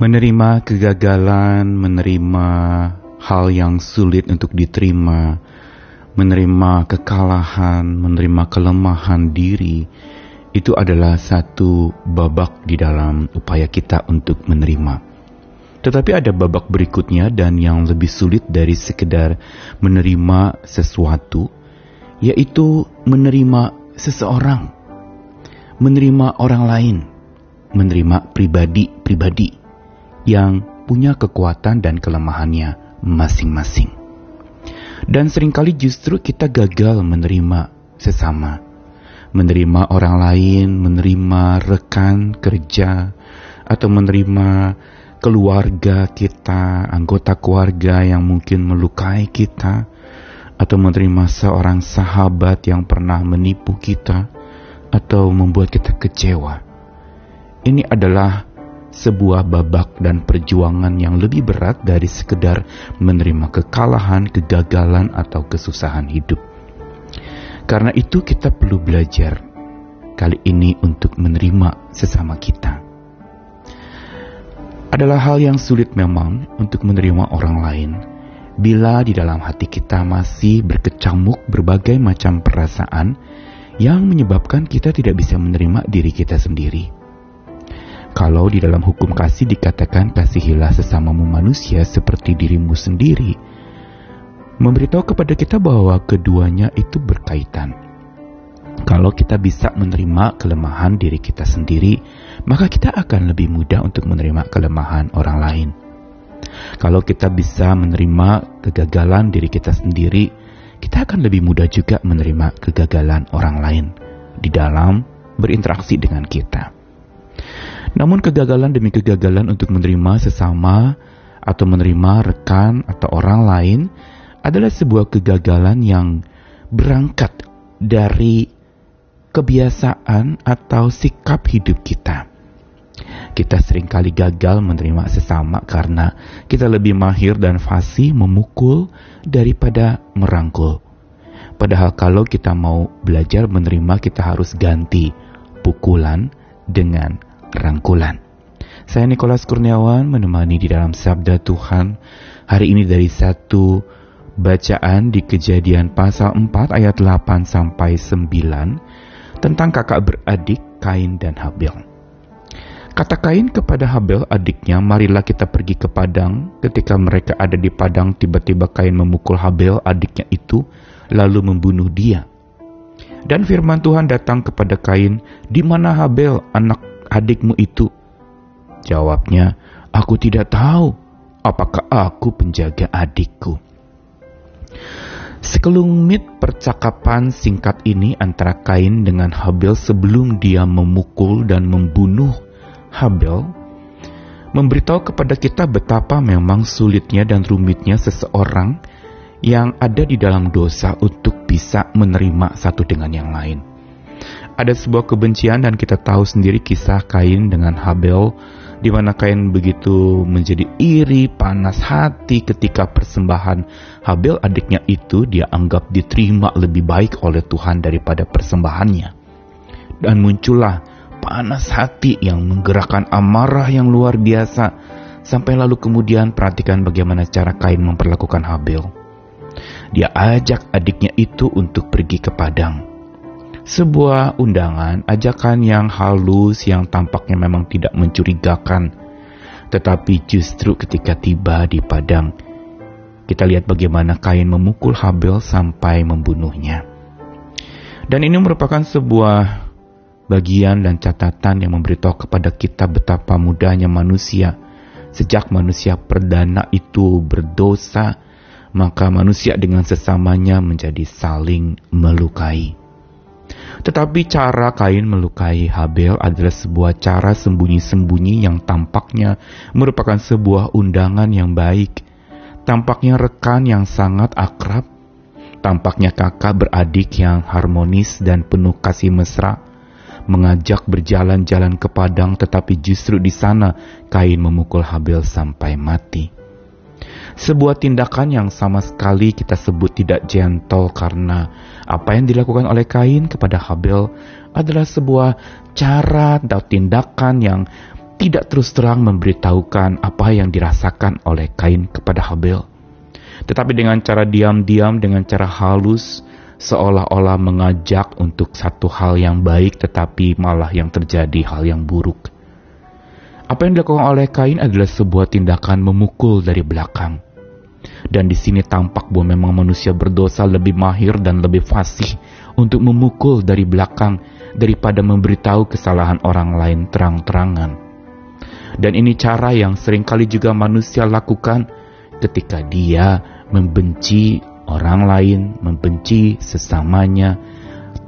Menerima kegagalan, menerima hal yang sulit untuk diterima, menerima kekalahan, menerima kelemahan diri, itu adalah satu babak di dalam upaya kita untuk menerima. Tetapi ada babak berikutnya dan yang lebih sulit dari sekedar menerima sesuatu, yaitu menerima seseorang, menerima orang lain, menerima pribadi-pribadi yang punya kekuatan dan kelemahannya masing-masing. Dan sering kali justru kita gagal menerima sesama, menerima orang lain, menerima rekan kerja, atau menerima keluarga kita, anggota keluarga yang mungkin melukai kita, atau menerima seorang sahabat yang pernah menipu kita, atau membuat kita kecewa. Ini adalah sebuah babak dan perjuangan yang lebih berat dari sekedar menerima kekalahan, kegagalan, atau kesusahan hidup. Karena itu kita perlu belajar kali ini untuk menerima sesama kita adalah hal yang sulit memang untuk menerima orang lain bila di dalam hati kita masih berkecamuk berbagai macam perasaan yang menyebabkan kita tidak bisa menerima diri kita sendiri. Kalau di dalam hukum kasih dikatakan kasihilah sesamamu manusia seperti dirimu sendiri, memberitahu kepada kita bahwa keduanya itu berkaitan. Kalau kita bisa menerima kelemahan diri kita sendiri, maka kita akan lebih mudah untuk menerima kelemahan orang lain. Kalau kita bisa menerima kegagalan diri kita sendiri, kita akan lebih mudah juga menerima kegagalan orang lain di dalam berinteraksi dengan kita. Namun kegagalan demi kegagalan untuk menerima sesama atau menerima rekan atau orang lain adalah sebuah kegagalan yang berangkat dari kebiasaan atau sikap hidup kita. Kita sering kali gagal menerima sesama karena kita lebih mahir dan fasih memukul daripada merangkul. Padahal kalau kita mau belajar menerima kita harus ganti pukulan dengan rangkulan. Saya Nikolas Kurniawan menemani di dalam Sabda Tuhan hari ini dari satu bacaan di kejadian pasal 4 ayat 8 sampai 9 tentang kakak beradik Kain dan Habel. Kata Kain kepada Habel adiknya, marilah kita pergi ke padang. Ketika mereka ada di padang, tiba-tiba Kain memukul Habel adiknya itu, lalu membunuh dia. Dan firman Tuhan datang kepada Kain, di mana Habel anak adikmu itu? Jawabnya, aku tidak tahu. Apakah aku penjaga adikku? Sekelumit percakapan singkat ini antara Kain dengan Habel sebelum dia memukul dan membunuh Habel memberitahu kepada kita betapa memang sulitnya dan rumitnya seseorang yang ada di dalam dosa untuk bisa menerima satu dengan yang lain. Ada sebuah kebencian dan kita tahu sendiri kisah Kain dengan Habel di mana Kain begitu menjadi iri, panas hati ketika persembahan Habel adiknya itu dia anggap diterima lebih baik oleh Tuhan daripada persembahannya. Dan muncullah panas hati yang menggerakkan amarah yang luar biasa sampai lalu kemudian perhatikan bagaimana cara Kain memperlakukan Habel. Dia ajak adiknya itu untuk pergi ke padang sebuah undangan, ajakan yang halus yang tampaknya memang tidak mencurigakan. Tetapi justru ketika tiba di padang, kita lihat bagaimana Kain memukul Habel sampai membunuhnya. Dan ini merupakan sebuah bagian dan catatan yang memberitahu kepada kita betapa mudahnya manusia. Sejak manusia perdana itu berdosa, maka manusia dengan sesamanya menjadi saling melukai. Tetapi cara Kain melukai Habel adalah sebuah cara sembunyi-sembunyi yang tampaknya merupakan sebuah undangan yang baik. Tampaknya rekan yang sangat akrab. Tampaknya kakak beradik yang harmonis dan penuh kasih mesra. Mengajak berjalan-jalan ke padang tetapi justru di sana Kain memukul Habel sampai mati. Sebuah tindakan yang sama sekali kita sebut tidak gentle karena apa yang dilakukan oleh Kain kepada Habel adalah sebuah cara atau tindakan yang tidak terus terang memberitahukan apa yang dirasakan oleh Kain kepada Habel. Tetapi dengan cara diam-diam, dengan cara halus, seolah-olah mengajak untuk satu hal yang baik tetapi malah yang terjadi hal yang buruk. Apa yang dilakukan oleh Kain adalah sebuah tindakan memukul dari belakang. Dan di sini tampak bahwa memang manusia berdosa lebih mahir dan lebih fasih untuk memukul dari belakang daripada memberitahu kesalahan orang lain terang-terangan. Dan ini cara yang sering kali juga manusia lakukan ketika dia membenci orang lain, membenci sesamanya,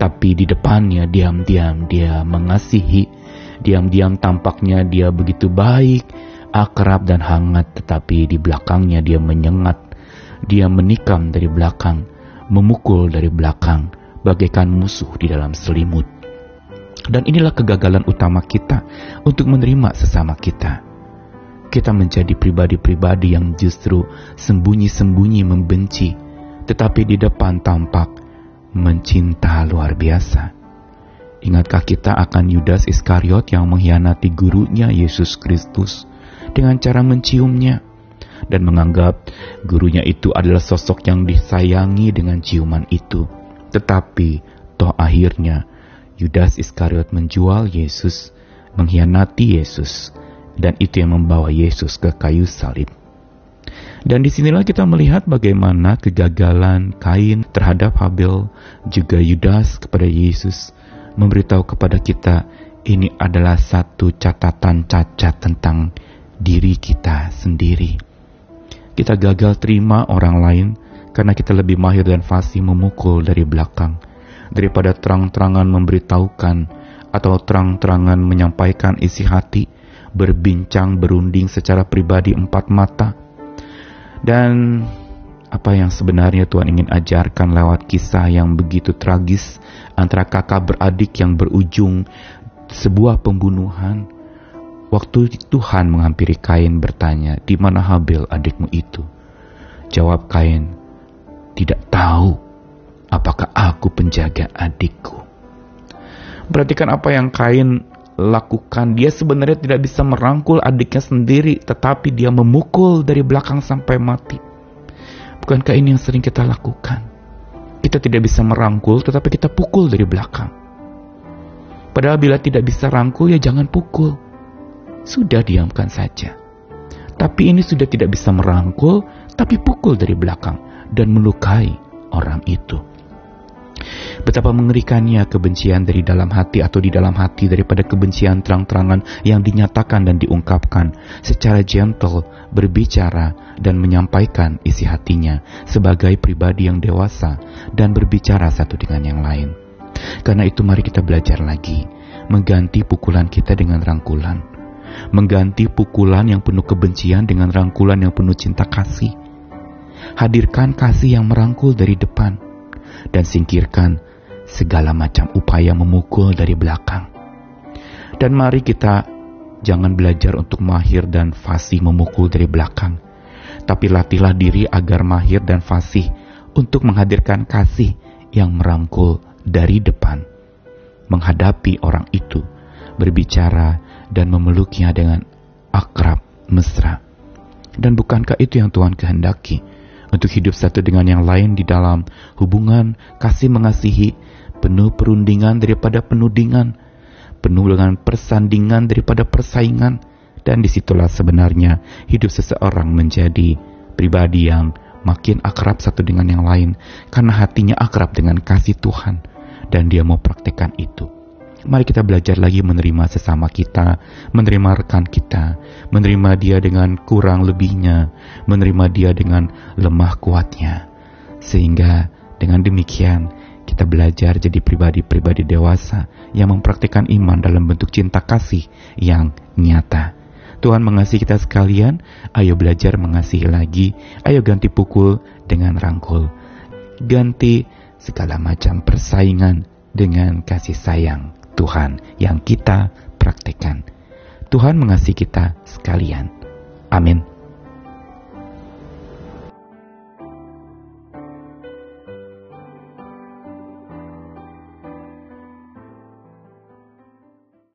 tapi di depannya diam-diam dia mengasihi, diam-diam tampaknya dia begitu baik, akrab dan hangat, tetapi di belakangnya dia menyengat, dia menikam dari belakang, memukul dari belakang, bagaikan musuh di dalam selimut. Dan inilah kegagalan utama kita untuk menerima sesama kita. Kita menjadi pribadi-pribadi yang justru sembunyi-sembunyi membenci, tetapi di depan tampak mencinta luar biasa. Ingatkah kita akan Yudas Iskariot yang mengkhianati gurunya Yesus Kristus? dengan cara menciumnya dan menganggap gurunya itu adalah sosok yang disayangi dengan ciuman itu. Tetapi toh akhirnya Yudas Iskariot menjual Yesus, mengkhianati Yesus, dan itu yang membawa Yesus ke kayu salib. Dan di sinilah kita melihat bagaimana kegagalan Kain terhadap Habel, juga Yudas kepada Yesus, memberitahu kepada kita ini adalah satu catatan cacat tentang diri kita sendiri. Kita gagal terima orang lain karena kita lebih mahir dan fasih memukul dari belakang daripada terang-terangan memberitahukan atau terang-terangan menyampaikan isi hati, berbincang, berunding secara pribadi empat mata. Dan apa yang sebenarnya Tuhan ingin ajarkan lewat kisah yang begitu tragis antara kakak beradik yang berujung sebuah pembunuhan Waktu Tuhan menghampiri Kain bertanya, di mana Habel adikmu itu? Jawab Kain, tidak tahu apakah aku penjaga adikku. Perhatikan apa yang Kain lakukan. Dia sebenarnya tidak bisa merangkul adiknya sendiri, tetapi dia memukul dari belakang sampai mati. Bukankah ini yang sering kita lakukan? Kita tidak bisa merangkul, tetapi kita pukul dari belakang. Padahal bila tidak bisa rangkul, ya jangan pukul sudah diamkan saja. Tapi ini sudah tidak bisa merangkul, tapi pukul dari belakang dan melukai orang itu. Betapa mengerikannya kebencian dari dalam hati atau di dalam hati daripada kebencian terang-terangan yang dinyatakan dan diungkapkan secara gentle, berbicara dan menyampaikan isi hatinya sebagai pribadi yang dewasa dan berbicara satu dengan yang lain. Karena itu mari kita belajar lagi, mengganti pukulan kita dengan rangkulan mengganti pukulan yang penuh kebencian dengan rangkulan yang penuh cinta kasih. Hadirkan kasih yang merangkul dari depan dan singkirkan segala macam upaya memukul dari belakang. Dan mari kita jangan belajar untuk mahir dan fasih memukul dari belakang, tapi latihlah diri agar mahir dan fasih untuk menghadirkan kasih yang merangkul dari depan, menghadapi orang itu, berbicara dan memeluknya dengan akrab, mesra. Dan bukankah itu yang Tuhan kehendaki? Untuk hidup satu dengan yang lain di dalam hubungan kasih mengasihi, penuh perundingan daripada penudingan, penuh dengan persandingan daripada persaingan, dan di situlah sebenarnya hidup seseorang menjadi pribadi yang makin akrab satu dengan yang lain, karena hatinya akrab dengan kasih Tuhan, dan dia mau praktekkan itu. Mari kita belajar lagi menerima sesama kita, menerima rekan kita, menerima dia dengan kurang lebihnya, menerima dia dengan lemah kuatnya. Sehingga dengan demikian kita belajar jadi pribadi-pribadi dewasa yang mempraktikkan iman dalam bentuk cinta kasih yang nyata. Tuhan mengasihi kita sekalian, ayo belajar mengasihi lagi, ayo ganti pukul dengan rangkul. Ganti segala macam persaingan dengan kasih sayang. Tuhan yang kita praktekkan. Tuhan mengasihi kita sekalian. Amin.